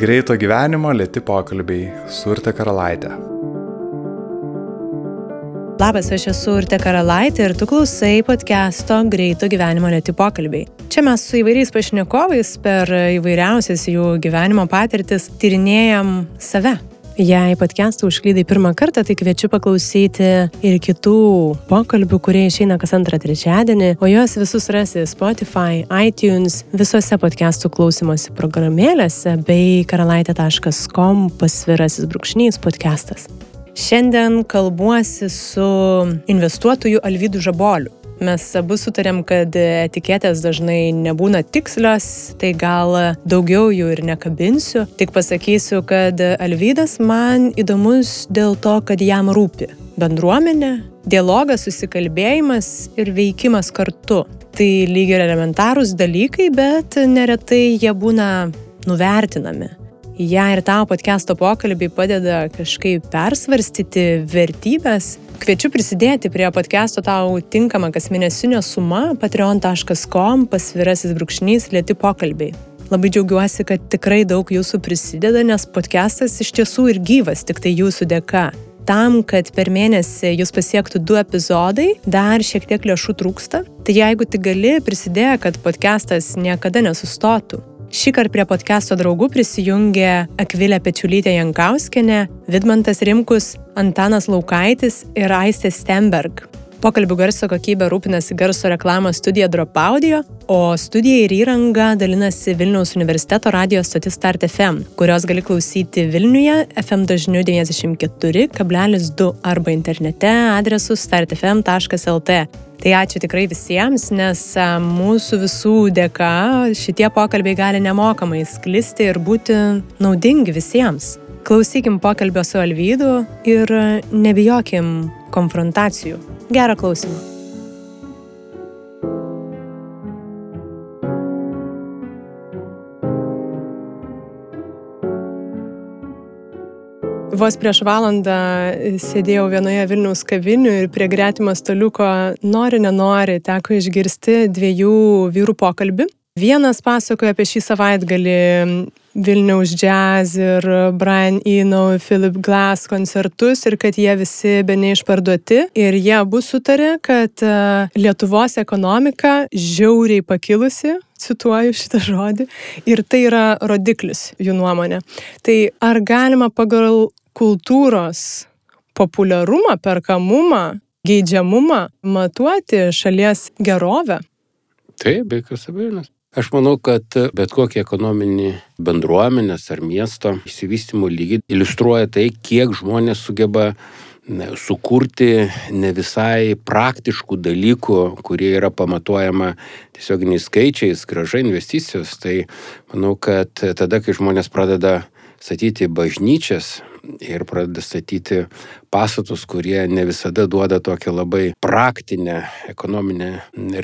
Greito gyvenimo lėti pokalbiai su Urte Karalaitė. Labas, aš esu Urte Karalaitė ir tu klausai podcast'o Greito gyvenimo lėti pokalbiai. Čia mes su įvairiais pašnekovais per įvairiausias jų gyvenimo patirtis tyrinėjam save. Jei podcast'ą užklydai pirmą kartą, tai kviečiu paklausyti ir kitų pokalbių, kurie išeina kas antrą trečiadienį, o juos visus rasi Spotify, iTunes, visose podcast'ų klausimosi programėlėse bei karalaitė.com pasvirasis brūkšnys podcastas. Šiandien kalbuosi su investuotoju Alvydu Žaboliu. Mes abu sutarėm, kad etiketės dažnai nebūna tikslios, tai gal daugiau jų ir nekabinsiu. Tik pasakysiu, kad Alvydas man įdomus dėl to, kad jam rūpi bendruomenė, dialogas, susikalbėjimas ir veikimas kartu. Tai lyg ir elementarūs dalykai, bet neretai jie būna nuvertinami. Ja ir tau podcast'o pokalbiai padeda kažkaip persvarstyti vertybės. Kviečiu prisidėti prie podcast'o tau tinkama kasmėnesinio suma patreon.com pasvirasis brūkšnys lėti pokalbiai. Labai džiaugiuosi, kad tikrai daug jūsų prisideda, nes podcastas iš tiesų ir gyvas, tik tai jūsų dėka. Tam, kad per mėnesį jūs pasiektų du epizodai, dar šiek tiek lėšų trūksta. Tai jeigu tik gali, prisidėk, kad podcastas niekada nesustotų. Šį kartą prie podcast'o draugų prisijungė Akvilė Pečiulytė Jankauskenė, Vidmantas Rimkus, Antanas Laukaitis ir Aistė Stemberg. Pokalbių garso kokybė rūpinasi garso reklamos studija Drop Audio, o studija ir įranga dalinasi Vilniaus universiteto radio stotis Start FM, kurios gali klausyti Vilniuje FM dažniu 94,2 arba internete adresu startfm.lt. Tai ačiū tikrai visiems, nes mūsų visų dėka šitie pokalbiai gali nemokamai sklisti ir būti naudingi visiems. Klausykim pokalbio su Alvydu ir nebijokim konfrontacijų. Gerą klausimą. Vos prieš valandą sėdėjau vienoje Vilniaus kavinių ir prie gretimą staliuko nori, nenori teko išgirsti dviejų vyrų pokalbį. Vienas pasakoja apie šį savaitgalį Vilniaus jazz ir Brian Eno, Philip Glass koncertus ir kad jie visi be neišparduoti. Ir jie abu sutarė, kad e, Lietuvos ekonomika žiauriai pakilusi, cituoju šitą žodį, ir tai yra rodiklis jų nuomonė. Tai ar galima pagal kultūros populiarumą, perkamumą, geidžiamumą matuoti šalies gerovę? Taip, be jokios abejonės. Aš manau, kad bet kokį ekonominį bendruomenės ar miesto įsivystimo lygį iliustruoja tai, kiek žmonės sugeba sukurti ne visai praktiškų dalykų, kurie yra pamatuojama tiesioginiais skaičiais, graža investicijos. Tai manau, kad tada, kai žmonės pradeda statyti bažnyčias, ir pradeda statyti pastatus, kurie ne visada duoda tokią labai praktinę ekonominę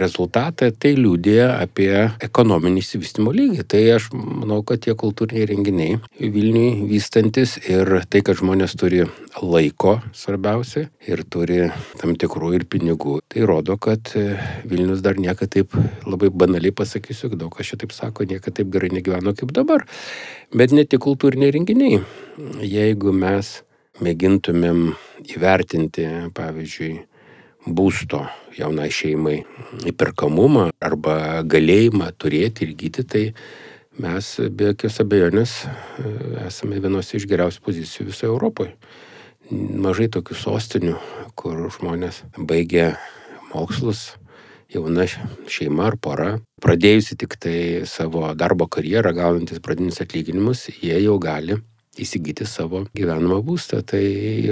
rezultatą, tai liūdė apie ekonominį įsivystimo lygį. Tai aš manau, kad tie kultūriniai renginiai Vilniui vystantis ir tai, kad žmonės turi laiko svarbiausia ir turi tam tikrų ir pinigų, tai rodo, kad Vilnius dar niekada taip labai banaliai pasakysiu, daug kas šitaip sako, niekada taip gerai negyveno kaip dabar. Bet ne tik kultūriniai renginiai. Jeigu mes mėgintumėm įvertinti, pavyzdžiui, būsto jaunai šeimai įperkamumą arba galėjimą turėti ir gyti, tai mes be jokios abejonės e, esame vienos iš geriausių pozicijų visoje Europoje. Mažai tokių sostinių, kur žmonės baigia mokslus, jauna šeima ar pora, pradėjusi tik tai savo darbo karjerą, gaunantis pradinius atlyginimus, jie jau gali įsigyti savo gyvenamą būstą. Tai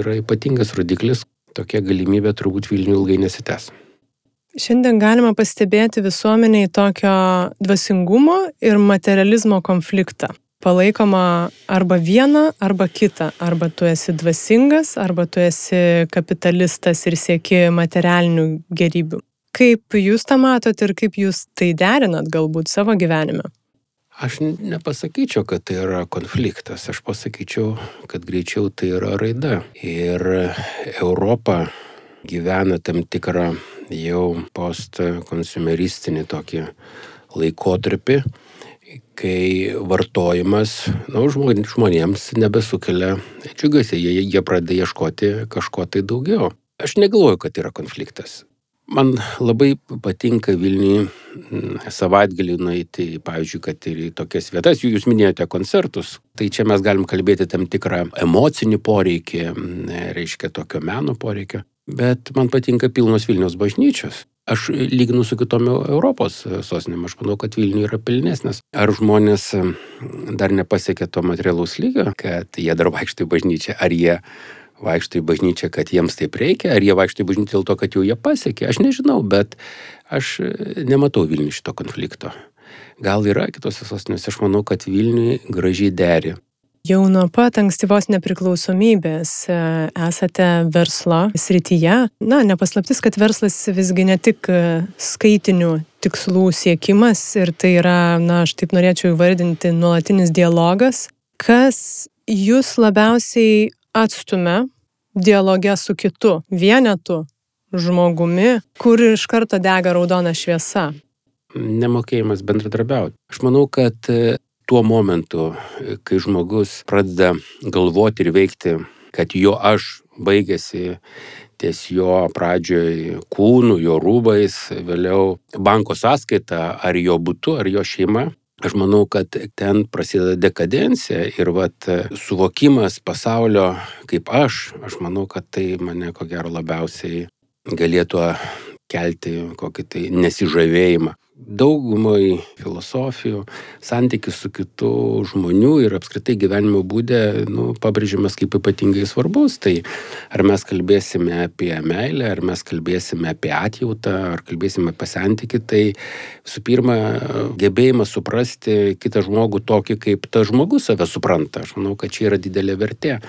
yra ypatingas rodiklis, tokia galimybė turbūt Vilnių ilgai nesitęs. Šiandien galima pastebėti visuomeniai tokio dvasingumo ir materializmo konfliktą. Palaikoma arba viena, arba kita. Arba tu esi dvasingas, arba tu esi kapitalistas ir sieki materialinių gerybių. Kaip jūs tą matot ir kaip jūs tai derinat galbūt savo gyvenime? Aš nepasakyčiau, kad tai yra konfliktas, aš pasakyčiau, kad greičiau tai yra raida. Ir Europa gyvena tam tikrą jau postkonsumeristinį tokį laikotarpį, kai vartojimas nu, žmonėms nebesukelia džiugasi, jie, jie pradeda ieškoti kažko tai daugiau. Aš negalvoju, kad yra konfliktas. Man labai patinka Vilniui mm, savaitgalį nueiti, pavyzdžiui, kad ir į tokias vietas, jūs minėjote koncertus, tai čia mes galim kalbėti tam tikrą emocinį poreikį, mm, reiškia tokio meno poreikio, bet man patinka pilnos Vilnius bažnyčios. Aš lyginu su kitom Europos sostinėm, aš manau, kad Vilniuje yra pilnesnės. Ar žmonės mm, dar nepasiekė to materialaus lygio, kad jie dar vaikšto į bažnyčią, ar jie vaikšto į bažnyčią, kad jiems taip reikia, ar jie vaikšto į bažnyčią dėl to, kad jau jie pasiekė, aš nežinau, bet aš nematau Vilniui šito konflikto. Gal yra kitose sostinėse, aš manau, kad Vilniui gražiai deri. Jau nuo pat ankstyvos nepriklausomybės e, esate verslo srityje. Na, nepaslaptis, kad verslas visgi ne tik e, skaitinių tikslų siekimas ir tai yra, na, aš taip norėčiau įvardinti, nuolatinis dialogas. Kas jūs labiausiai atstumia dialoge su kitu, vienetu, žmogumi, kur iš karto dega raudona šviesa. Nemokėjimas bendradarbiauti. Aš manau, kad e, tuo momentu, e, kai žmogus pradeda galvoti ir veikti, kad jo aš baigėsi ties jo pradžioj kūnu, jo rūbais, vėliau banko sąskaita, ar jo būtu, ar jo šeima, Aš manau, kad ten prasideda dekadencija ir vat, suvokimas pasaulio kaip aš, aš manau, kad tai mane ko gero labiausiai galėtų kelti kokį tai nesižavėjimą daugumai filosofijų santykis su kitu žmonių ir apskritai gyvenimo būdė nu, pabrėžiamas kaip ypatingai svarbus. Tai ar mes kalbėsime apie meilę, ar mes kalbėsime apie atjautą, ar kalbėsime apie santykį, tai visų pirma, gebėjimas suprasti kitą žmogų tokį, kaip tas žmogus save supranta. Aš manau, kad čia yra didelė vertė.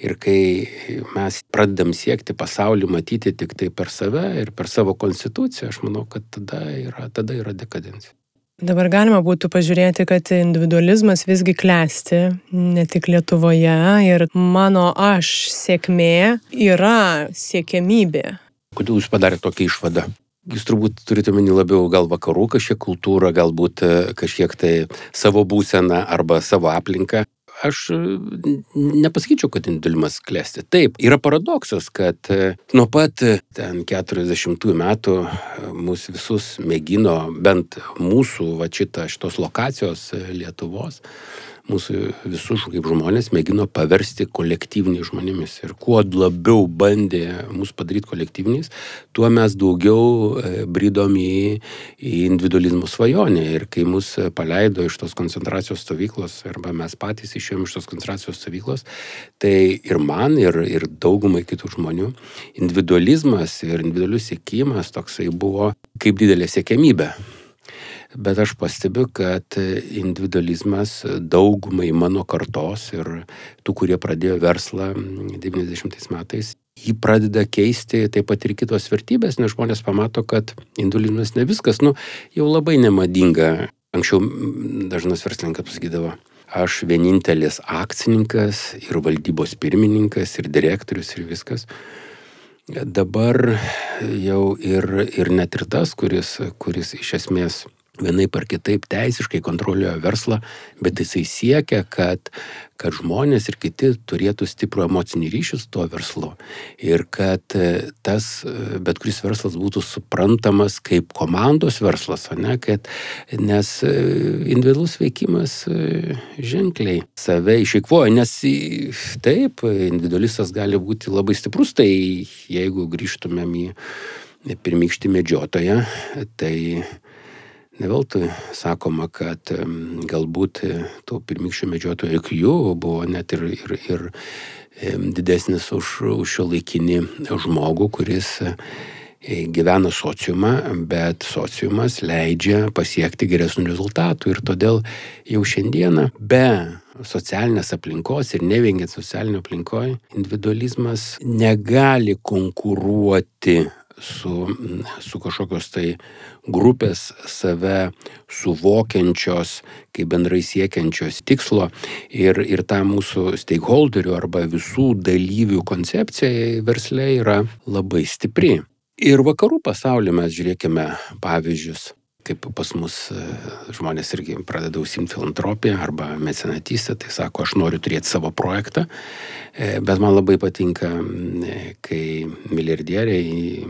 Ir kai mes pradedam siekti pasaulį matyti tik tai per save ir per savo konstituciją, aš manau, kad tada yra, tada yra dekadencija. Dabar galima būtų pažiūrėti, kad individualizmas visgi klesti ne tik Lietuvoje ir mano aš sėkmė yra siekiamybė. Kodėl jūs padarėte tokią išvadą? Jūs turbūt turite meni labiau gal vakarų kažkiek kultūrą, galbūt kažkiek tai savo būseną arba savo aplinką aš nepasakyčiau, kad individualizmas klesti. Taip, yra paradoksas, kad e, nuo pat e, ten 40 metų e, mūsų visus mėgino, bent mūsų, va šitą, šitos lokacijos Lietuvos, mūsų visus kaip žmonės mėgino paversti kolektyviniais žmonėmis. Ir kuo labiau bandė mus padaryti kolektyviniais, tuo mes daugiau e, brydom į, į individualizmo svajonę. Ir kai mus paleido iš tos koncentracijos stovyklos, arba mes patys išėjome iš tos koncentracijos stovyklos, tai ir man, ir, ir daugumai kitų žmonių individualizmas ir individualius siekimas toksai buvo kaip didelė siekėmybė bet aš pastebiu, kad individualizmas daugumai mano kartos ir tų, kurie pradėjo verslą 90 metais, jį pradeda keisti taip pat ir kitos vertybės, nes žmonės pamato, kad individualizmas ne viskas, nu, jau labai nemadinga. Anksčiau dažnas verslininkas pasakydavo, aš vienintelis akcininkas ir valdybos pirmininkas ir direktorius ir viskas. Dabar jau ir, ir net ir tas, kuris, kuris iš esmės vienaip ar kitaip teisiškai kontroliuoja verslą, bet jisai siekia, kad, kad žmonės ir kiti turėtų stiprų emocinį ryšį su tuo verslu. Ir kad e, tas, e, bet kuris verslas būtų suprantamas kaip komandos verslas, ne, kad, nes e, individualus veikimas ženkliai save išeikvoja, nes taip, individualistas gali būti labai stiprus, tai jeigu grįžtumėm į pirmykštį medžiotoją, tai Neveltui sakoma, kad galbūt e, tų pirmykščių medžiotojų IQ buvo net ir, ir, ir didesnis už, už šio laikinį žmogų, kuris e, gyvena sociumą, bet sociumas leidžia pasiekti geresnių rezultatų. Ir todėl jau šiandieną be socialinės aplinkos ir nevengiant socialinio aplinkoje, individualizmas negali konkuruoti su, su kažkokios tai grupės save suvokiančios, kaip bendrai siekiančios tikslo ir, ir ta mūsų stakeholderių arba visų dalyvių koncepcija verslė yra labai stipri. Ir vakarų pasaulyje mes žiūrėkime pavyzdžius. Kaip pas mus e, žmonės irgi pradeda užsimti filantropiją arba mecenatystę, tai sako, aš noriu turėti savo projektą, e, bet man labai patinka, kai milijardieriai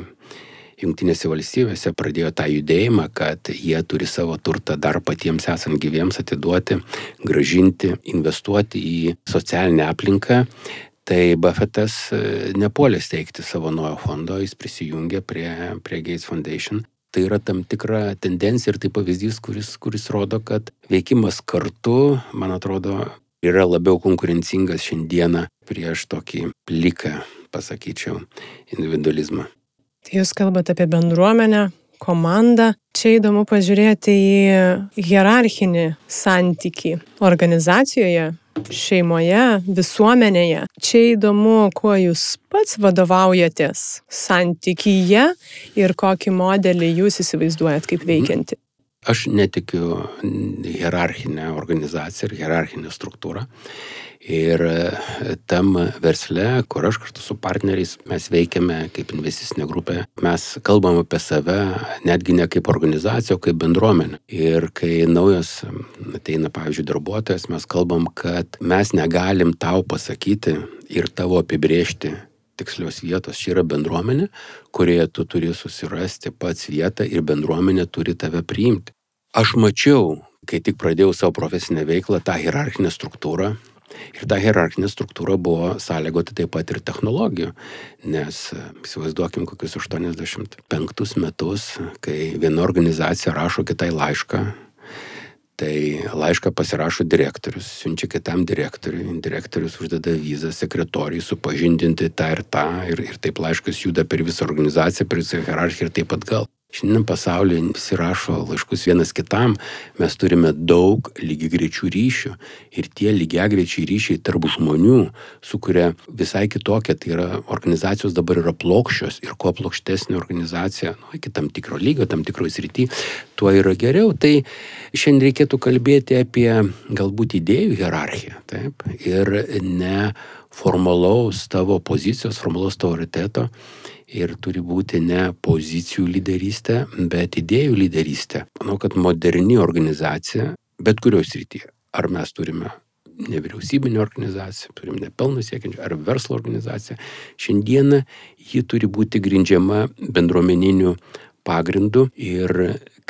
Junktinėse valstybėse pradėjo tą judėjimą, kad jie turi savo turtą dar patiems esant gyviems atiduoti, gražinti, investuoti į socialinę aplinką. Tai Buffettas e, nepuolė steigti savo naujo fondo, jis prisijungė prie, prie Gates Foundation. Tai yra tam tikra tendencija ir tai pavyzdys, kuris, kuris rodo, kad veikimas kartu, man atrodo, yra labiau konkurencingas šiandieną prieš tokį pliką, pasakyčiau, individualizmą. Tai jūs kalbate apie bendruomenę, komandą. Čia įdomu pažiūrėti į hierarchinį santyki organizacijoje, šeimoje, visuomenėje. Čia įdomu, kuo jūs pats vadovaujatės santykyje ir kokį modelį jūs įsivaizduojat kaip veikianti. Aš netikiu hierarchinę organizaciją ir hierarchinę struktūrą. Ir e, tam versle, kur aš kartu su partneriais mes veikiame kaip investicinė grupė, mes kalbam apie save netgi ne kaip organizaciją, o kaip bendruomenę. Ir kai naujas ateina, pavyzdžiui, darbuotojas, mes kalbam, kad mes negalim tau pasakyti ir tavo apibriežti tikslios vietos. Čia yra bendruomenė, kurioje tu turi susirasti pats vietą ir bendruomenė turi tave priimti. Aš mačiau, kai tik pradėjau savo profesinę veiklą, tą hierarchinę struktūrą, Ir ta hierarchinė struktūra buvo sąlygota taip pat ir technologijų, nes e, įsivaizduokim kokius 85 metus, kai viena organizacija rašo kitai laišką, tai laišką pasirašo direktorius, siunčia kitam direktoriui, direktorius uždeda vizą sekretoriui supažindinti tą ir tą, ir, ir taip laiškas juda per visą organizaciją, per visą hierarchiją ir taip atgal. Šiandien pasaulyje visi rašo laiškus vienas kitam, mes turime daug lygiai greičių ryšių ir tie lygiai greičiai ryšiai tarp žmonių sukuria visai kitokią, tai yra organizacijos dabar yra plokščios ir kuo plokštesnė organizacija, nu, iki tam tikro lygio, tam tikroje srity, tuo yra geriau. Tai šiandien reikėtų kalbėti apie galbūt idėjų hierarchiją, taip, ir ne formalaus tavo pozicijos, formalaus autoriteto ir turi būti ne pozicijų lyderystė, bet idėjų lyderystė. Manau, kad moderni organizacija, bet kurios rytyje, ar mes turime nevyriausybinė organizacija, turim nepelno siekiančią, ar verslo organizacija, šiandieną ji turi būti grindžiama bendruomeniniu pagrindu ir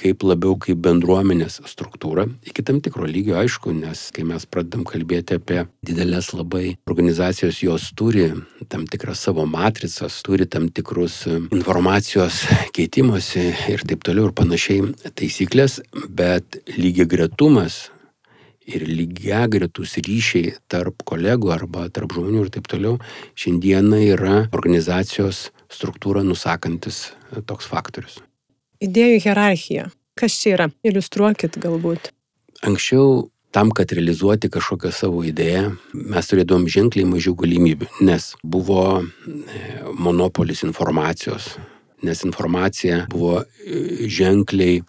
kaip labiau kaip bendruomenės struktūra iki tam tikro lygio, aišku, nes kai mes pradedam kalbėti apie didelės labai organizacijos, jos turi tam tikrą savo matricas, turi tam tikrus informacijos keitimosi ir taip toliau ir panašiai taisyklės, bet lygiai gretumas ir lygia gretus ryšiai tarp kolegų arba tarp žmonių ir taip toliau šiandieną yra organizacijos struktūrą nusakantis toks faktorius. Idėjų hierarchija. Kas čia yra? Iliustruokit galbūt. Anksčiau tam, kad realizuoti kažkokią savo idėją, mes turėdavom ženkliai mažiau galimybių, nes buvo e, monopolis informacijos, nes informacija buvo e, ženkliai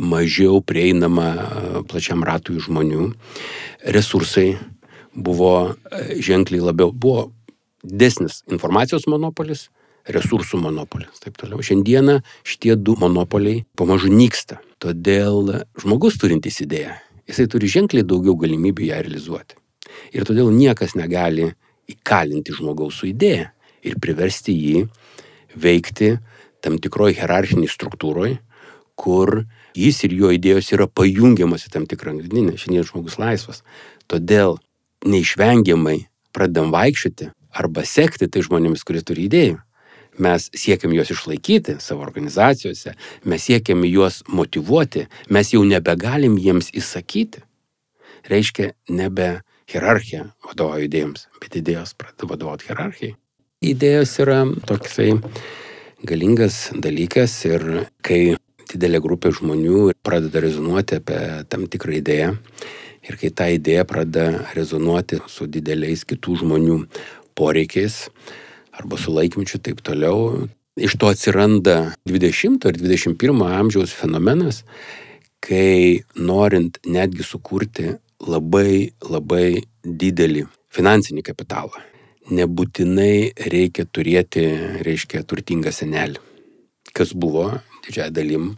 mažiau prieinama e, plačiam ratui žmonių, resursai buvo ženkliai labiau, buvo didesnis informacijos monopolis, resursų monopolis. Taip toliau. Šiandieną šitie du monopoliai pamažu nyksta. Todėl žmogus turintis idėją, jisai turi ženkliai daugiau galimybių ją realizuoti. Ir todėl niekas negali įkalinti žmogaus su idėja ir priversti jį veikti tam tikroji hierarchiniai struktūroje, kur jis ir jo idėjos yra pajungiamas į tam tikrą grandinę. Šiandien žmogus laisvas. Todėl neišvengiamai pradedam vaikščioti arba sekti tai žmonėmis, kurie turi idėjų mes siekiam juos išlaikyti savo organizacijose, mes siekiam juos motivuoti, mes jau nebegalim jiems įsakyti. Reiškia, nebe hierarchija vadovauja idėjams, bet idėjos pradeda vadovauti hierarchijai. Idėjos yra toksai galingas dalykas ir kai didelė grupė žmonių pradeda rezonuoti apie tam tikrą idėją ir kai ta idėja pradeda rezonuoti su dideliais kitų žmonių poreikiais, arba su laikmečiu taip toliau. Iš to atsiranda 20 ir 21 amžiaus fenomenas, kai norint netgi sukurti labai labai didelį finansinį kapitalą, nebūtinai reikia turėti, reiškia, turtingą senelį, kas buvo didžiąją dalim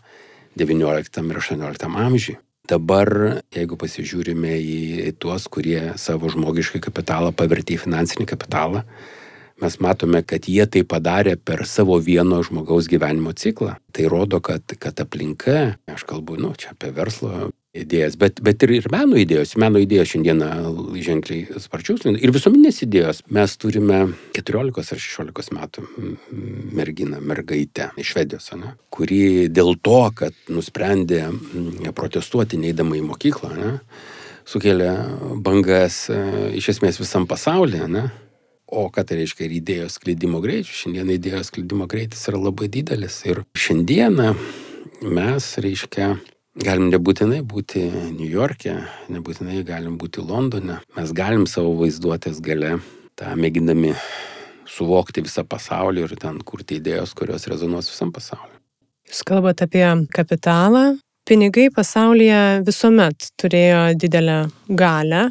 XIX ir XVIII amžiui. Dabar, jeigu pasižiūrime į tuos, kurie savo žmogišką kapitalą pavertė į finansinį kapitalą, mes matome, kad jie tai padarė per savo vieno žmogaus gyvenimo ciklą. Tai rodo, kad, kad aplinka, aš kalbu, nu, čia apie verslo idėjas, bet, bet ir, ir meno idėjos. Meno idėjos šiandieną ženkliai sparčius. Ir visuomenės idėjos. Mes turime 14 ar 16 metų merginą, mergaitę iš Švedijos, ne, kuri dėl to, kad nusprendė protestuoti neįdama į mokyklą, ne, sukėlė bangas e, iš esmės visam pasaulyje. Ne. O ką tai reiškia ir idėjos sklidimo greičius? Šiandien idėjos sklidimo greitis yra labai didelis. Ir šiandieną mes, reiškia, Galim nebūtinai būti New York'e, nebūtinai galim būti Londone. Mes galim savo vaizduotės gale, tą mėgindami suvokti visą pasaulį ir ten kurti idėjos, kurios rezonuos visam pasauliu. Jūs kalbate apie kapitalą, Pinigai pasaulyje visuomet turėjo didelę galę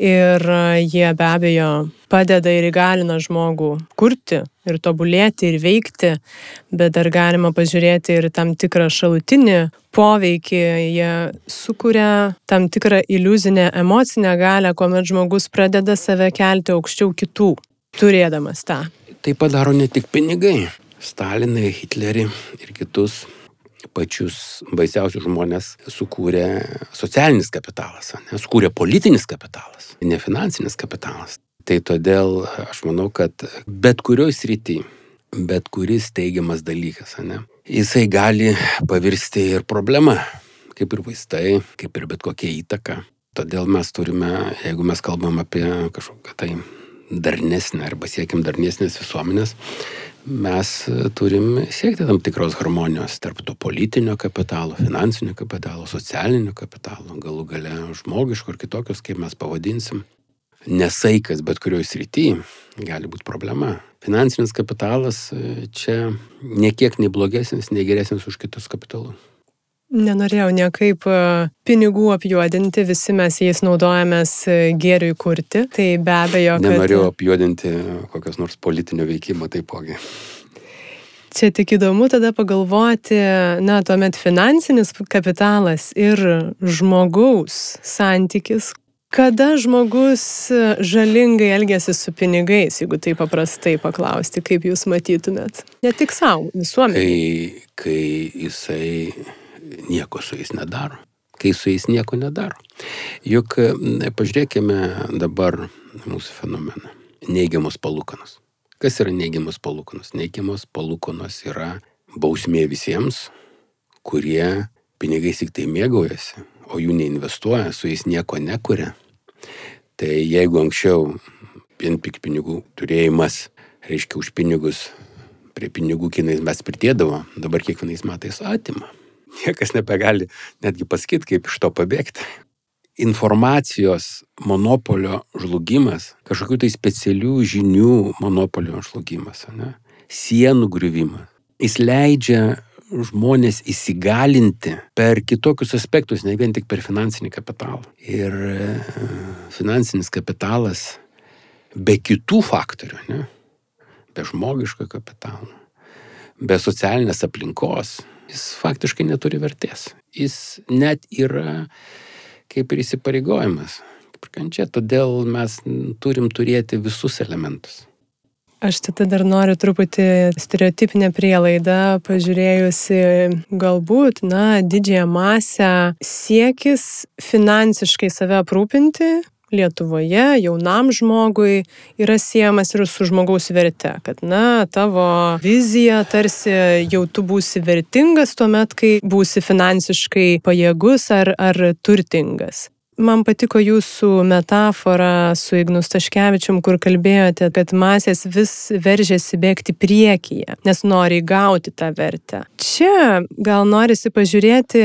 ir jie be abejo padeda ir įgalina žmogų kurti ir tobulėti ir veikti, bet dar galima pažiūrėti ir tam tikrą šalutinį poveikį. Jie sukuria tam tikrą iliuzinę emocinę galę, kuomet žmogus pradeda save kelti aukščiau kitų, turėdamas tą. Tai padaro ne tik pinigai. Stalinai, Hitlerį ir kitus pačius baisiausius žmonės sukūrė socialinis kapitalas, ne, sukūrė politinis kapitalas, ne finansinis kapitalas. Tai todėl aš manau, kad bet kurioj srity, bet kuris teigiamas dalykas, ne, jisai gali pavirsti ir problema, kaip ir vaistai, kaip ir bet kokia įtaka. Todėl mes turime, jeigu mes kalbam apie kažkokią tai darnesnę arba siekiam darnesnės visuomenės, mes turim siekti tam tikros harmonijos tarp to politinio kapitalo, finansinio kapitalo, socialinio kapitalo, galų gale žmogiško ir kitokios, kaip mes pavadinsim. Nesaikas bet kurioje srityje gali būti problema. Finansinis kapitalas e, čia niekiek nei blogesnis, nei geresnis už kitus kapitalus. Nenorėjau niekaip e, pinigų apjuodinti, visi mes jais naudojamės e, gėriui kurti, tai be abejo. Kad... Nenorėjau apjuodinti kokios nors politinio veikimo taipogi. Čia tik įdomu tada pagalvoti, na, tuomet finansinis kapitalas ir žmogaus santykis. Kada žmogus žalingai elgesi su pinigais, jeigu tai paprastai paklausti, kaip jūs matytumėt? Ne tik savo, visuomeniai. Kai, kai jisai nieko su jais nedaro. Kai su jais nieko nedaro. Juk pažiūrėkime dabar mūsų fenomeną. Neigiamos palūkanos. Kas yra neigiamos palūkanos? Neigiamos palūkanos yra bausmė visiems, kurie pinigais tik tai mėgaujasi, o jų neinvestuoja, su jais nieko nekuria. Tai jeigu anksčiau vien pik pinigų turėjimas reiškia už pinigus, prie pinigų kinais mes pridėdavo, dabar kiekvienais metais atima niekas nebegali netgi pasakyti, kaip iš to pabėgti. Informacijos monopolio žlugimas, kažkokių tai specialių žinių monopolio žlugimas, ne? sienų griuvimas. Jis leidžia žmonės įsigalinti per kitokius aspektus, ne vien tik per finansinį kapitalą. Ir e, finansinis kapitalas be kitų faktorių, ne? be žmogiško kapitalo, be socialinės aplinkos, jis faktiškai neturi vertės. Jis net yra kaip ir įsipareigojimas, kaip ir kančia, todėl mes turim turėti visus elementus. Aš tada dar noriu truputį stereotipinę prielaidą, pažiūrėjusi galbūt, na, didžiąją masę siekis finansiškai save aprūpinti, Lietuvoje jaunam žmogui yra siejamas ir su žmogaus verte, kad, na, tavo vizija tarsi jau tu būsi vertingas tuo met, kai būsi finansiškai pajėgus ar, ar turtingas. Man patiko jūsų metafora su Ignus Taškevičium, kur kalbėjote, kad masės vis veržėsi bėgti priekyje, nes nori gauti tą vertę. Čia gal norisi pažiūrėti,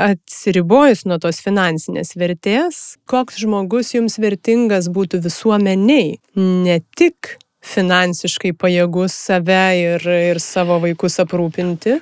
atsiribojus nuo tos finansinės vertės, koks žmogus jums vertingas būtų visuomeniai, ne tik finansiškai pajėgus save ir, ir savo vaikus aprūpinti.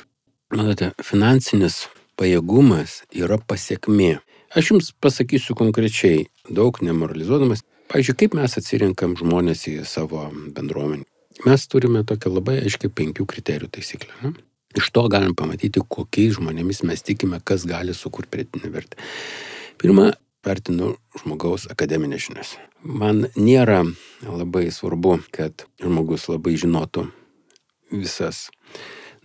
Matote, finansinis pajėgumas yra pasiekmė. Aš jums pasakysiu konkrečiai, daug nemoralizuodamas. Pavyzdžiui, kaip mes atsirinkam žmonės į savo bendruomenį. Mes turime tokią labai aiškiai penkių kriterijų taisyklę. Ne? Iš to galim pamatyti, kokiais žmonėmis mes tikime, kas gali sukurti pridėtinę vertę. Pirma, vertinu žmogaus akademinės žinias. Man nėra labai svarbu, kad žmogus labai žinotų visas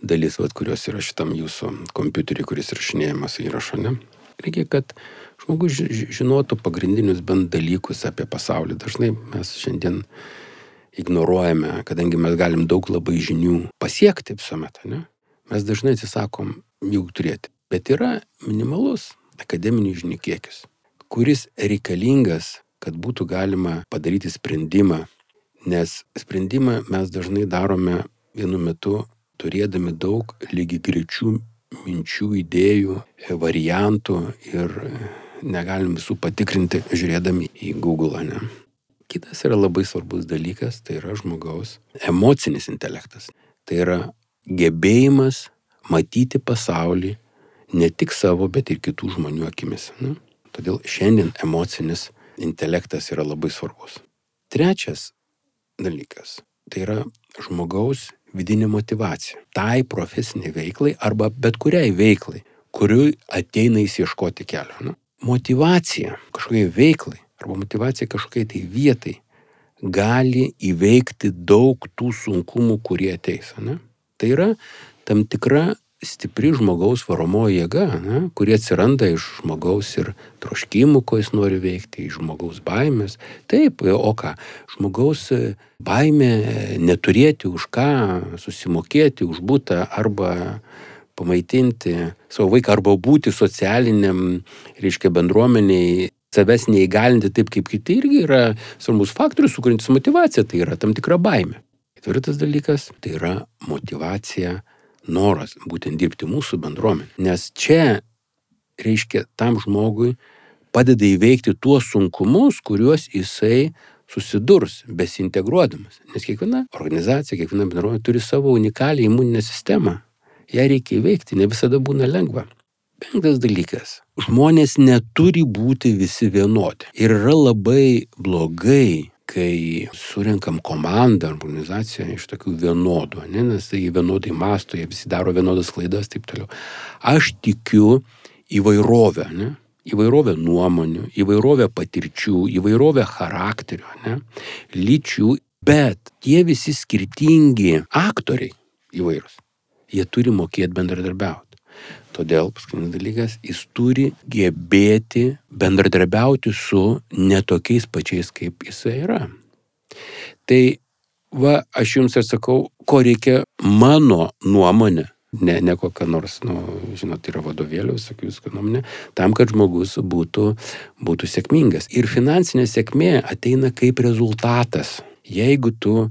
dalis, vat, kurios yra šitam jūsų kompiuteriui, kuris rašinėjamas įrašo. Ne? Reikia, kad žmogus žinotų pagrindinius bent dalykus apie pasaulį. Dažnai mes šiandien ignoruojame, kadangi mes galim daug labai žinių pasiekti visuomet. Ne? Mes dažnai atsisakom jų turėti. Bet yra minimalus akademinių žinių kiekis, kuris reikalingas, kad būtų galima padaryti sprendimą. Nes sprendimą mes dažnai darome vienu metu turėdami daug lygi greičių minčių, idėjų, variantų ir negalim visų patikrinti žiūrėdami į Google. Ne? Kitas yra labai svarbus dalykas, tai yra žmogaus emocinis intelektas. Tai yra gebėjimas matyti pasaulį ne tik savo, bet ir kitų žmonių akimis. Ne? Todėl šiandien emocinis intelektas yra labai svarbus. Trečias dalykas - tai yra žmogaus vidinė motivacija. Tai profesiniai veiklai arba bet kuriai veiklai, kuriui ateina įsieškoti kelio. Nu, motivacija kažkokiai veiklai arba motivacija kažkokiai tai vietai gali įveikti daug tų sunkumų, kurie ateis. Ne? Tai yra tam tikra stipri žmogaus varomoji jėga, ne, kuri atsiranda iš žmogaus ir troškimų, ko jis nori veikti, iš žmogaus baimės. Taip, o ką? Žmogaus baimė neturėti už ką susimokėti, už būtą arba pamaitinti savo vaiką arba būti socialiniam, reiškia, bendruomeniai savęs neįgalinti taip kaip kiti irgi yra svarbus faktorius, sukuriantis motivaciją, tai yra tam tikra baimė. Ketvirtas dalykas - tai yra motivacija noras būtent dirbti mūsų bendruomenė. Nes čia, reiškia, tam žmogui padeda įveikti tuos sunkumus, kuriuos jisai susidurs besintegruodamas. Nes kiekviena organizacija, kiekviena bendruomenė turi savo unikalią imuninę sistemą. Ja reikia įveikti, ne visada būna lengva. Penktas dalykas. Žmonės neturi būti visi vienodi. Ir yra labai blogai kai surinkam komandą, organizaciją iš tokių vienodų, ne, nes tai vienodai masto, jie visi daro vienodas klaidas, taip toliau. Aš tikiu įvairovę, ne, įvairovę nuomonių, įvairovę patirčių, įvairovę charakterio, ne, lyčių, bet tie visi skirtingi aktoriai įvairūs, jie turi mokėti bendradarbiauti. Todėl paskutinis dalykas, jis turi gebėti bendradarbiauti su netokiais pačiais, kaip jisai yra. Tai va, aš jums atsakau, ko reikia mano nuomonė, ne, ne kokia nors, nu, žinot, yra vadovėlių, sakiau, viską nuomonė, tam, kad žmogus būtų, būtų sėkmingas. Ir finansinė sėkmė ateina kaip rezultatas. Jeigu tu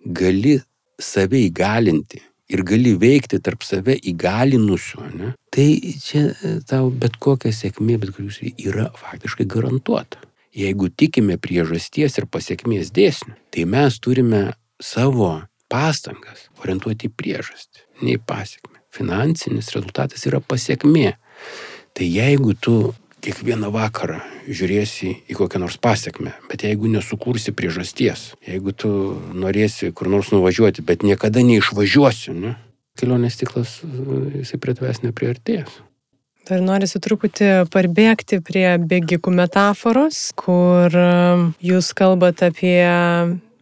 gali save įgalinti, ir gali veikti tarp save įgalinusių, ne, tai čia e, tau bet kokia sėkmė, bet kurius yra faktiškai garantuota. Jeigu tikime priežasties ir pasiekmės dėsnių, tai mes turime savo pastangas orientuoti į priežastį, ne į pasiekmę. Finansinis rezultatas yra pasiekmė. Tai jeigu tu kiekvieną vakarą žiūrėsi į kokią nors pasiekmę, bet jeigu nesukursi priežasties, jeigu tu norėsi kur nors nuvažiuoti, bet niekada neišvažiuosi, ne, kelionės tiklas jisai prie tavęs nepriartės. Dar norisi truputį parbėgti prie bėgikų metaforos, kur um, jūs kalbate apie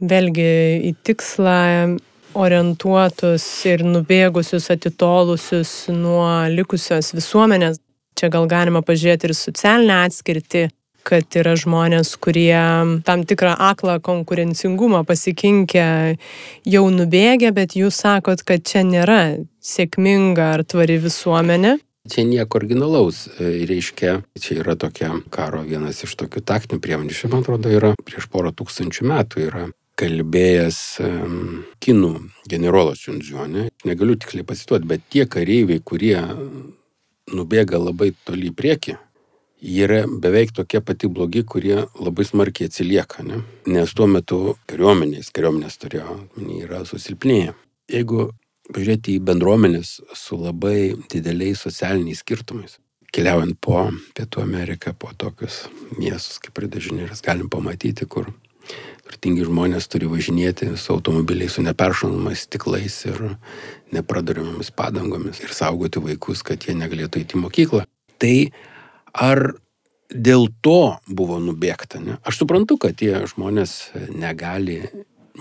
vėlgi į tikslą orientuotus ir nubėgusius, atitolusius nuo likusios visuomenės Čia gal galima pažiūrėti ir socialinę atskirtį, kad yra žmonės, kurie tam tikrą aklą konkurencingumą pasikinkę jau nubėgė, bet jūs sakot, kad čia nėra sėkminga ar tvari visuomenė. Čia nieko originalaus, e, reiškia, čia yra tokia karo vienas iš tokių taktinių priemonių, šiuo man atrodo, yra prieš porą tūkstančių metų yra kalbėjęs um, kinų generolas Čunžiuonė. Negaliu tiksliai pasituoti, bet tie kareiviai, kurie nubėga labai toli į priekį, jie yra beveik tokie pati blogi, kurie labai smarkiai atsilieka, ne? nes tuo metu kariuomenės, kariuomenės turėjo, yra susilpnėję. Jeigu pažiūrėti į bendruomenės su labai dideliais socialiniais skirtumais, keliaujant po Pietų Ameriką, po tokius miestus kaip Ridažinėris, galim pamatyti, kur Turtingi žmonės turi važinėti su automobiliais, su neperšaunamais stiklais ir nepradariamomis padangomis ir saugoti vaikus, kad jie negalėtų įti mokyklą. Tai ar dėl to buvo nubėgta? Ne? Aš suprantu, kad tie žmonės negali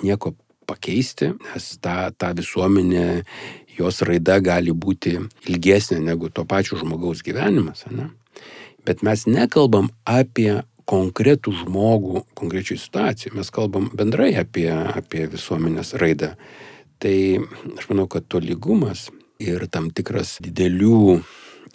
nieko pakeisti, nes ta, ta visuomenė, jos raida gali būti ilgesnė negu to pačio žmogaus gyvenimas. Ne? Bet mes nekalbam apie konkretų žmogų konkrečiai situacijai, mes kalbam bendrai apie, apie visuomenės raidą. Tai aš manau, kad tolygumas ir tam tikras didelių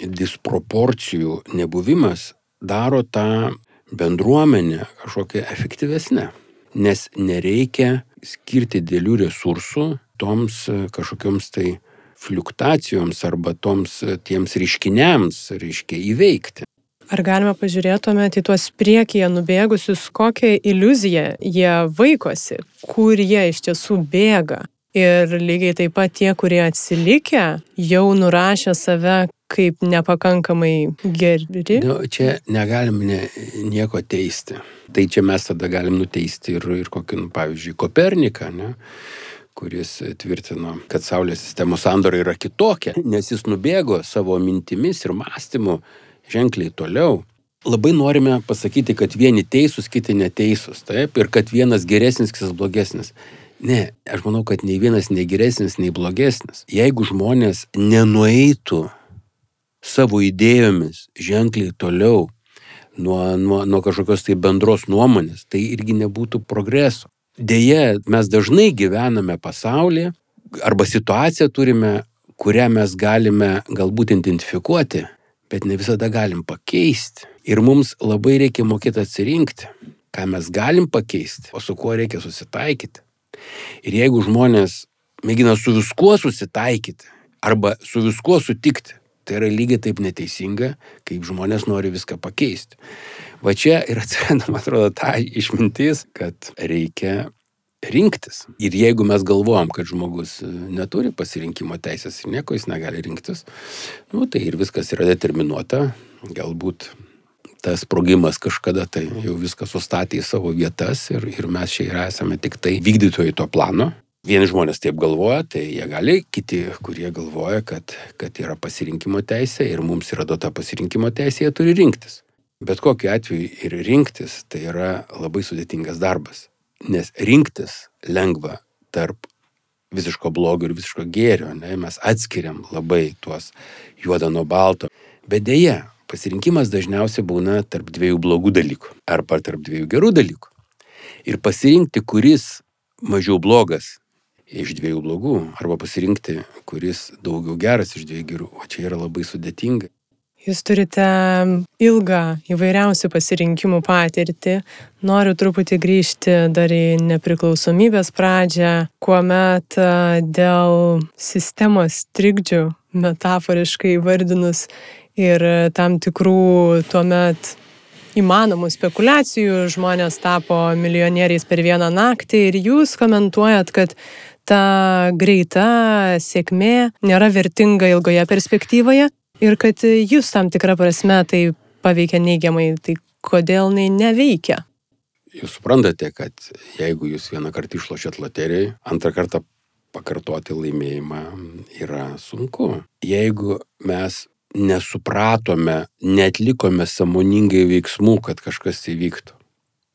disproporcijų nebuvimas daro tą bendruomenę kažkokią efektyvesnę, nes nereikia skirti didelių resursų toms kažkokioms tai fliuktacijoms arba toms tiems reiškiniams, reiškia, įveikti. Ar galime pažiūrėti tuomet į tuos priekyje nubėgusius, kokią iliuziją jie vaikosi, kur jie iš tiesų bėga. Ir lygiai taip pat tie, kurie atsilikę, jau nurašė save kaip nepakankamai geri. Nu, čia negalim ne, nieko teisti. Tai čia mes tada galim nuteisti ir, ir kokį, nu, pavyzdžiui, Koperniką, ne? kuris tvirtino, kad Saulės sistemos sandora yra kitokia, nes jis nubėgo savo mintimis ir mąstymu ženkliai toliau, labai norime pasakyti, kad vieni teisūs, kiti neteisūs, taip, ir kad vienas geresnis, kitas blogesnis. Ne, aš manau, kad nei vienas nei geresnis, nei blogesnis. Jeigu žmonės nenueitų savo idėjomis ženkliai toliau nuo, nuo, nuo kažkokios tai bendros nuomonės, tai irgi nebūtų progreso. Deja, mes dažnai gyvename pasaulyje arba situaciją turime, kurią mes galime galbūt identifikuoti, bet ne visada galim pakeisti. Ir mums labai reikia mokėti atsirinkti, ką mes galim pakeisti, o su kuo reikia susitaikyti. Ir jeigu žmonės mėgina su viskuo susitaikyti arba su viskuo sutikti, tai yra lygiai taip neteisinga, kaip žmonės nori viską pakeisti. Va čia ir atsiranda, man atrodo, ta išmintis, kad reikia rinktis. Ir jeigu mes galvojam, kad žmogus e, neturi pasirinkimo teisės ir nieko jis negali rinktis, nu, tai ir viskas yra determinuota, galbūt tas sprogimas kažkada tai jau viską sustatė į savo vietas ir, ir mes čia esame tik tai vykdytojai to plano. Vieni žmonės taip galvoja, tai jie gali, kiti, kurie galvoja, kad, kad yra pasirinkimo teisė ir mums yra duota pasirinkimo teisė, jie turi rinktis. Bet kokiu atveju ir rinktis tai yra labai sudėtingas darbas. Nes rinktis lengva tarp visiško blogio ir visiško gėrio, ne? mes atskiriam labai tuos juodą nuo balto. Bet dėja, pasirinkimas dažniausiai būna tarp dviejų blogų dalykų arba tarp dviejų gerų dalykų. Ir pasirinkti, kuris mažiau blogas iš dviejų blogų, arba pasirinkti, kuris daugiau geras iš dviejų gerų, o čia yra labai sudėtinga. Jūs turite ilgą įvairiausių pasirinkimų patirtį. Noriu truputį grįžti dar į nepriklausomybės pradžią, kuomet dėl sistemos trikdžių, metaforiškai vardinus, ir tam tikrų tuomet įmanomų spekulacijų žmonės tapo milijonieriais per vieną naktį ir jūs komentuojat, kad ta greita sėkmė nėra vertinga ilgoje perspektyvoje ir kad jūs tam tikrą prasme tai paveikia neigiamai, tai kodėl jinai neveikia? Jūs suprantate, kad jeigu jūs vieną kartą išlošėt loterijai, antrą kartą pakartoti laimėjimą yra sunku. Jeigu mes nesupratome, netlikome samoningai veiksmų, kad kažkas įvyktų,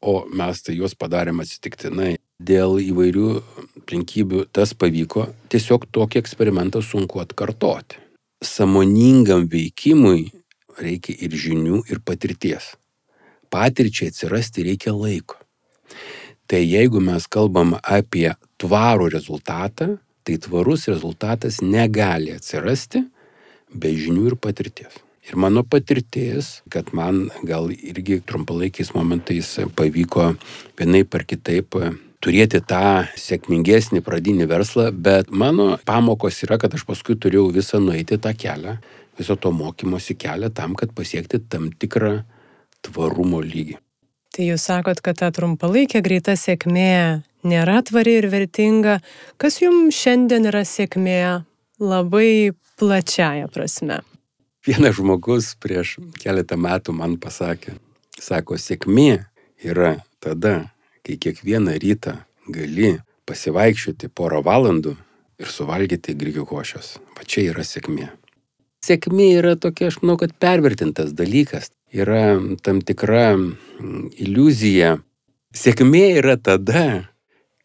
o mes tai juos padarėm atsitiktinai, dėl įvairių aplinkybių tas pavyko, tiesiog tokį eksperimentą sunku atkartoti samoningam veikimui reikia ir žinių, ir patirties. Patirčiai atsirasti reikia laiko. Tai jeigu mes kalbam apie tvarų rezultatą, tai tvarus rezultatas negali atsirasti be žinių ir patirties. Ir mano patirtis, kad man gal irgi trumpalaikiais momentais pavyko vienai par kitaip turėti tą sėkmingesnį pradinį verslą, bet mano pamokos yra, kad aš paskui turėjau visą nueiti tą kelią, viso to mokymosi kelią tam, kad pasiekti tam tikrą tvarumo lygį. Tai jūs sakot, kad ta trumpalaikė greita sėkmė nėra tvari ir vertinga. Kas jums šiandien yra sėkmė labai plačiaja prasme? Vienas žmogus prieš keletą metų man pasakė, sako, sėkmė yra tada, kai kiekvieną rytą gali pasivaikščioti porą valandų ir suvalgyti grikių košės. Va čia yra sėkmė. Sėkmė yra tokia, aš manau, kad pervertintas dalykas. Yra tam tikra mm, iliuzija. Sėkmė yra tada,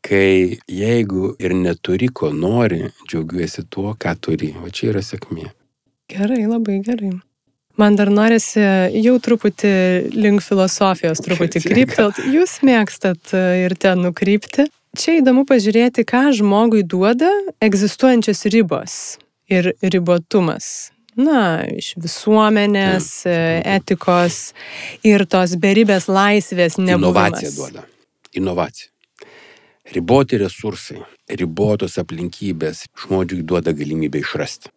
kai jeigu ir neturi, ko nori, džiaugiuosi tuo, ką turi. O čia yra sėkmė. Gerai, labai gerai. Man dar norisi jau truputį link filosofijos, truputį kryptelt. Jūs mėgstat e, ir ten nukrypti. Čia įdomu pažiūrėti, ką žmogui duoda egzistuojančios ribos ir ribotumas. Na, iš visuomenės, e, etikos ir tos beribės laisvės nebuvimas. Inovacija duoda. Inovacija. Riboti resursai, ribotos aplinkybės žmogui duoda galimybę išrasti.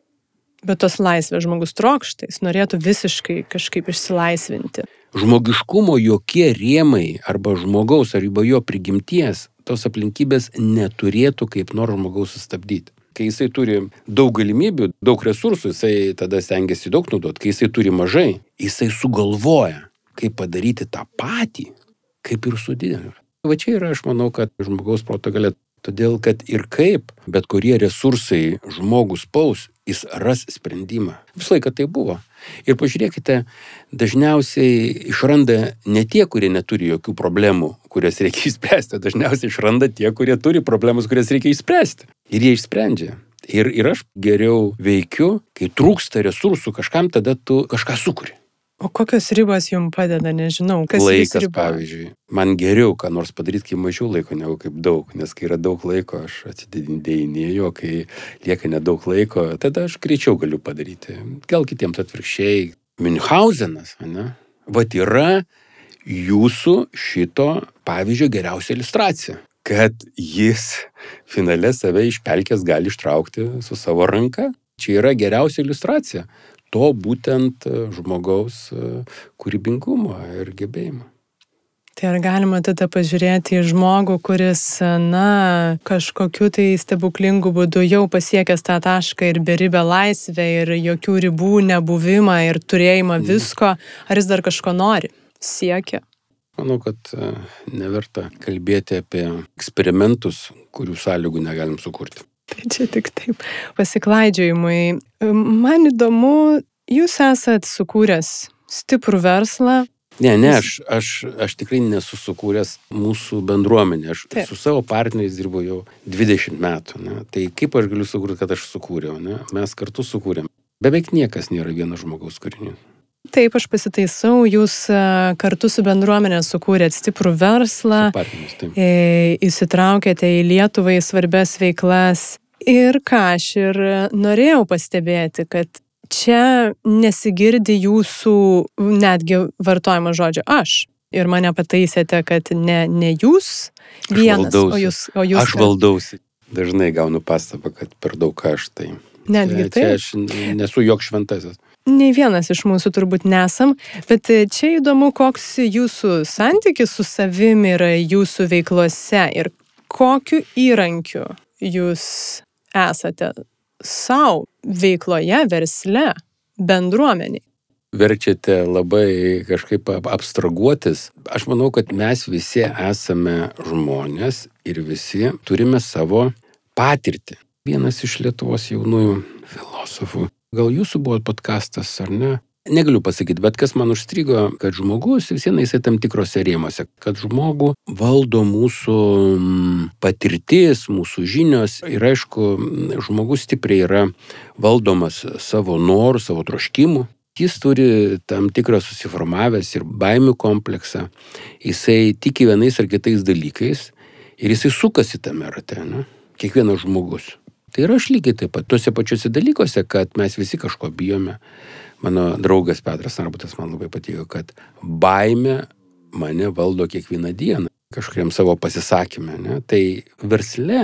Bet tos laisvės žmogus trokšta, jis norėtų visiškai kažkaip išsilaisvinti. Žmogiškumo jokie rėmai arba žmogaus arba jo prigimties tos aplinkybės neturėtų kaip nors žmogaus sustabdyti. Kai jisai turi daug galimybių, daug resursų, jisai tada stengiasi daug naudoti. Kai jisai turi mažai, jisai sugalvoja, kaip padaryti tą patį, kaip ir su dideliu. Va čia yra, aš manau, kad žmogaus proto galia. Todėl, kad ir kaip bet kurie resursai žmogus paus, jis ras sprendimą. Visą laiką tai buvo. Ir pažiūrėkite, dažniausiai išranda ne tie, kurie neturi jokių problemų, kurias reikia išspręsti, dažniausiai išranda tie, kurie turi problemas, kurias reikia išspręsti. Ir jie išsprendžia. Ir, ir aš geriau veikiu, kai trūksta resursų kažkam, tada tu kažką sukuri. O kokios ribos jums padeda, nežinau, kas Laikas, pavyzdžiui. Man geriau, ką nors padaryti, kai mažiau laiko negu kaip daug. Nes kai yra daug laiko, aš atsididinėjau, o kai lieka nedaug laiko, tada aš greičiau galiu padaryti. Gal kitiems atvirkščiai. Münchhausenas, ne? Vat yra jūsų šito pavyzdžio geriausia iliustracija. Kad jis finale save iš pelkės gali ištraukti su savo ranka. Čia yra geriausia iliustracija to būtent e, žmogaus e, kūrybingumo ir gebėjimo. Tai ar galima tada pažiūrėti į žmogų, kuris, na, kažkokiu tai stebuklingu būdu jau pasiekęs tą tašką ir beribę laisvę ir jokių ribų nebuvimą ir turėjimą mhm. visko, ar jis dar kažko nori, siekia? Manau, kad e, neverta kalbėti apie eksperimentus, kurių sąlygų negalim sukurti. Tai čia tik taip pasiklaidžiojimui. Man įdomu, jūs esat sukūręs stiprų verslą. Ne, ne, aš, aš, aš tikrai nesu sukūręs mūsų bendruomenę. Aš Taip. su savo partneriais dirbu jau 20 metų. Ne? Tai kaip aš galiu sukurti, kad aš sukūriau? Ne? Mes kartu sukūrėm. Beveik niekas nėra vieno žmogaus kūrinys. Taip, aš pasitaisau, jūs e, kartu su bendruomenė sukūrėt stiprų verslą, e, įsitraukėte į Lietuvai svarbes veiklas. Ir ką aš ir norėjau pastebėti, kad čia nesigirdi jūsų netgi vartojimo žodžio aš. Ir mane pataisėte, kad ne, ne jūs vienas, o jūs, o jūs. Aš valdausi. Dažnai gaunu pastabą, kad per daug aš tai. Netgi tai. Aš nesu jok šventasis. Nei vienas iš mūsų turbūt nesam, bet e, čia įdomu, koks jūsų santykis su savimi yra jūsų veiklose ir kokiu įrankiu jūs esate savo veikloje, versle, bendruomeniai. Verčiate labai kažkaip abstraguotis. Aš manau, kad mes visi esame žmonės ir visi turime savo patirtį. Vienas iš Lietuvos jaunųjų filosofų Gal jūsų buvo podkastas ar ne? Negaliu pasakyti, bet kas man užstrigo, kad žmogus vis viena jisai tam tikrose rėmose, kad žmogų valdo mūsų mm, patirtis, mūsų žinios ir aišku, žmogus stipriai yra valdomas savo norų, savo troškimų. Jis turi tam tikrą susiformavęs ir baimių kompleksą, jisai tiki vienais ar kitais dalykais ir jisai sukasi tame rate, ne? kiekvienas žmogus. Tai ir aš lygiai taip pat, tuose pačiuose dalykuose, kad mes visi kažko bijome. Mano draugas Petras Narbutas man labai patiko, kad baime mane valdo kiekvieną dieną kažkuriam savo pasisakymę. Ne? Tai versle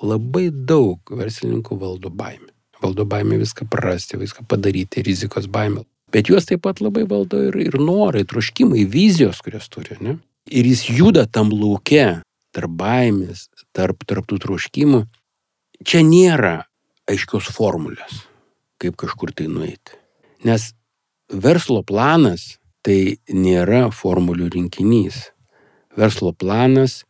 labai daug verslininkų valdo baimę. Valdo baimę viską prarasti, viską padaryti, rizikos baimę. Bet juos taip pat labai valdo ir, ir norai, troškimai, vizijos, kurias turi. Ne? Ir jis juda tam laukia, tarp baimės, tarp, tarp tų troškimų čia nėra aiškios formulės, kaip kažkur tai nueiti. Nes verslo planas tai nėra formulių rinkinys. Verslo planas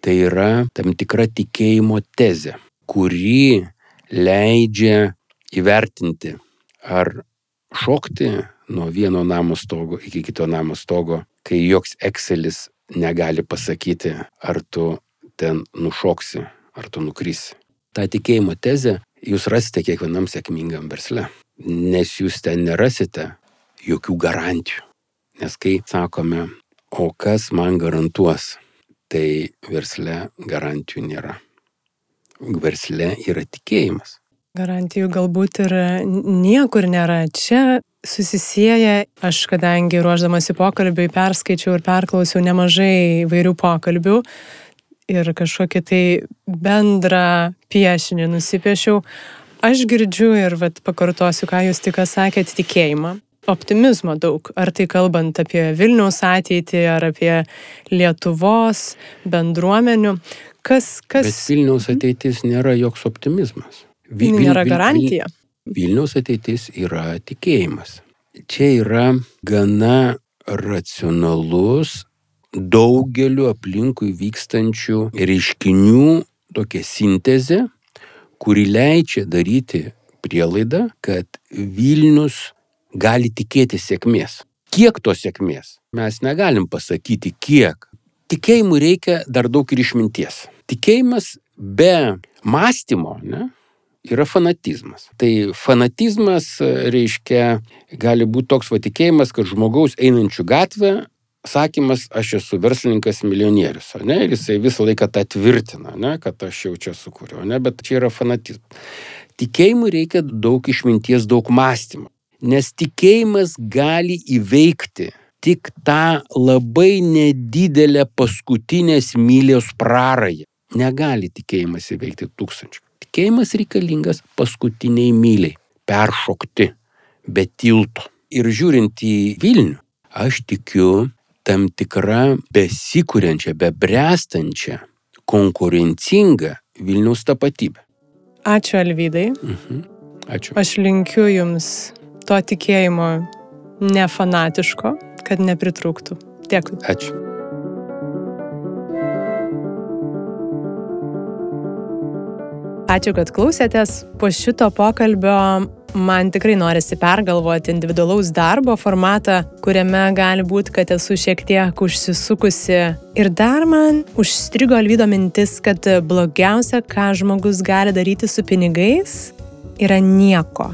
Tai yra tam tikra tikėjimo tezė, kuri leidžia įvertinti, ar šokti nuo vieno namo stogo iki kito namo stogo, kai joks Excelis negali pasakyti, ar tu ten nušoksi, ar tu nukrisi. Ta tikėjimo tezė jūs rasite kiekvienam sėkmingam versle, nes jūs ten nerasite jokių garantijų. Nes kai sakome, o kas man garantuos, tai versle garantijų nėra. Versle yra tikėjimas. Garantijų galbūt ir niekur nėra. Čia susisieja, aš kadangi ruoždamasi pokalbiui perskaičiau ir perklausiau nemažai įvairių pokalbių ir kažkokį tai bendrą piešinį nusipiešiau, aš girdžiu ir vat, pakartosiu, ką jūs tik sakėte, tikėjimą. Optimizmo daug. Ar tai kalbant apie Vilniaus ateitį, ar apie Lietuvos bendruomenių. Kas, kas... Bet Vilniaus ateitis nėra joks optimizmas. Vi, nėra garantija. Vilniaus ateitis yra tikėjimas. Čia yra gana racionalus daugeliu aplinkui vykstančių reiškinių tokia sintezė, kuri leidžia daryti prielaidą, kad Vilnius gali tikėti sėkmės. Kiek tos sėkmės? Mes negalim pasakyti kiek. Tikėjimui reikia dar daug ir išminties. Tikėjimas be mąstymo ne, yra fanatizmas. Tai fanatizmas reiškia, gali būti toks vatikėjimas, kad žmogaus einančių gatvę sakymas, aš esu verslininkas milijonierius, ne, ir jisai visą laiką tą tvirtina, ne, kad aš jau čia sukūriau, ne, bet čia yra fanatizmas. Tikėjimui reikia daug išminties, daug mąstymo. Nes tikėjimas gali įveikti tik tą labai nedidelę paskutinės mylios prarąją. Negali tikėjimas įveikti tūkstančių. Tikėjimas reikalingas paskutiniai myliai. Peršokti be tilto. Ir žiūrint į Vilnių, aš tikiu tam tikra besikūrenčia, bebręstančia, konkurencinga Vilniaus tapatybė. Ačiū Alvydai. Mhm. Ačiū. Aš linkiu Jums to tikėjimo nefanatiško, kad nepritrūktų. Dėkui. Ačiū. Ačiū, kad klausėtės. Po šito pokalbio man tikrai norisi pergalvoti individualaus darbo formatą, kuriame gali būti, kad esu šiek tiek užsisukusi. Ir dar man užstrigo Alvydo mintis, kad blogiausia, ką žmogus gali daryti su pinigais, yra nieko.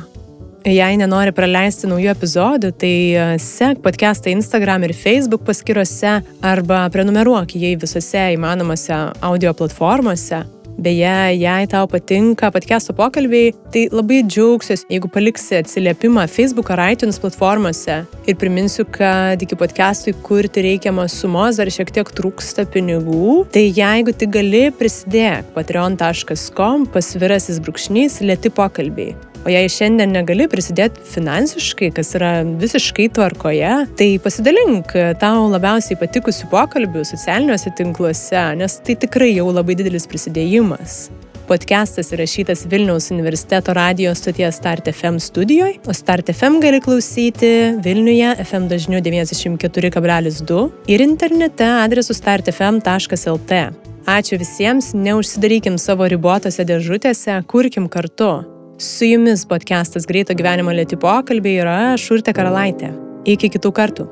Jei nenori praleisti naujų epizodų, tai e, sek podcastą Instagram ir Facebook paskiruose arba prenumeruok jį visose įmanomose audio platformose. Beje, jei tau patinka podcast'o pokalbiai, tai labai džiaugsiuosi, jeigu paliksi atsiliepimą Facebook ar iTunes platformose. Ir priminsiu, kad iki podcast'ui kurti reikiamos sumos dar šiek tiek trūksta pinigų. Tai jeigu tik gali, prisidėk patreon.com pasvirasis brūkšnys lėti pokalbiai. O jei šiandien negali prisidėti finansiškai, kas yra visiškai tvarkoje, tai pasidalink tau labiausiai patikusių pokalbių socialiniuose tinkluose, nes tai tikrai jau labai didelis prisidėjimas. Podcastas įrašytas Vilniaus universiteto radijos stoties Start FM studijoje, o Start FM gali klausyti Vilniuje FM dažniu 94,2 ir internete adresu startfm.lt. Ačiū visiems, neužsidarykim savo ribotose dėžutėse, kurkim kartu. Su jumis podcastas Greito gyvenimo lėti pokalbiai yra Šurte Karalaitė. Iki kitų kartų.